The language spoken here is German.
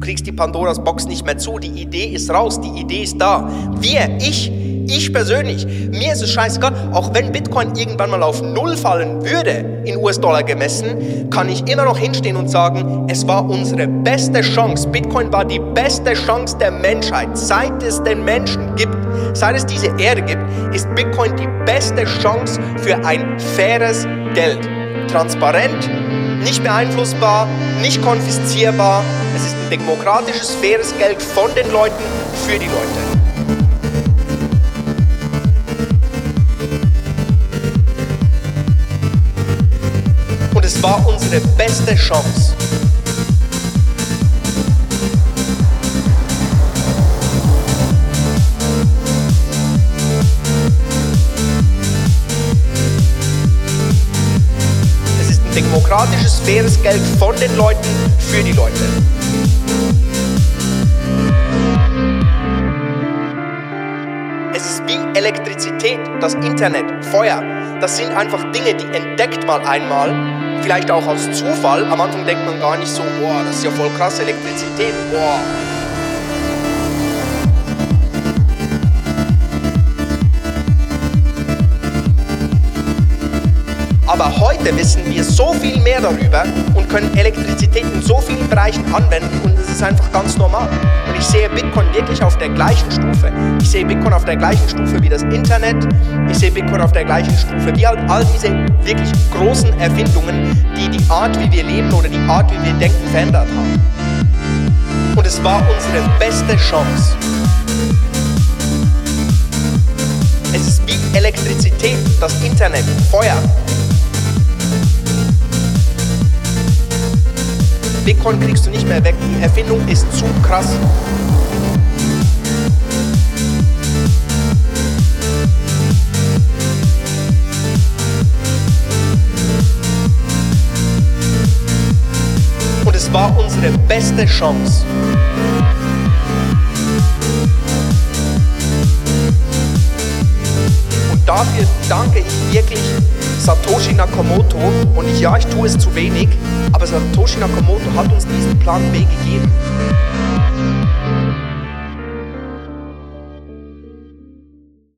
kriegst die Pandoras Box nicht mehr zu. Die Idee ist raus, die Idee ist da. Wir, ich, ich persönlich, mir ist es scheißegal, auch wenn Bitcoin irgendwann mal auf Null fallen würde, in US-Dollar gemessen, kann ich immer noch hinstehen und sagen, es war unsere beste Chance. Bitcoin war die beste Chance der Menschheit. Seit es den Menschen gibt, seit es diese Erde gibt, ist Bitcoin die beste Chance für ein faires Geld. Transparent, nicht beeinflussbar, nicht konfiszierbar. Es ist ein demokratisches, faires Geld von den Leuten für die Leute. Es war unsere beste Chance. Es ist ein demokratisches, faires Geld von den Leuten für die Leute. Es ist wie Elektrizität, das Internet, Feuer. Das sind einfach Dinge, die entdeckt man einmal vielleicht auch aus Zufall. Am Anfang denkt man gar nicht so, boah, das ist ja voll krass, Elektrizität, boah. Aber heute wissen wir so viel mehr darüber und können Elektrizität in so vielen Bereichen anwenden und es ist einfach ganz normal. Und ich sehe Bitcoin wirklich auf der gleichen Stufe. Ich sehe Bitcoin auf der gleichen Stufe wie das Internet. Ich sehe Bitcoin auf der gleichen Stufe wie all, all diese wirklich großen Erfindungen, die die Art, wie wir leben oder die Art, wie wir denken, verändert haben. Und es war unsere beste Chance. Es ist wie Elektrizität, das Internet, Feuer. Bitcoin kriegst du nicht mehr weg. Die Erfindung ist zu krass. Und es war unsere beste Chance. Dafür danke ich wirklich Satoshi Nakamoto. Und ich, ja, ich tue es zu wenig, aber Satoshi Nakamoto hat uns diesen Plan B gegeben.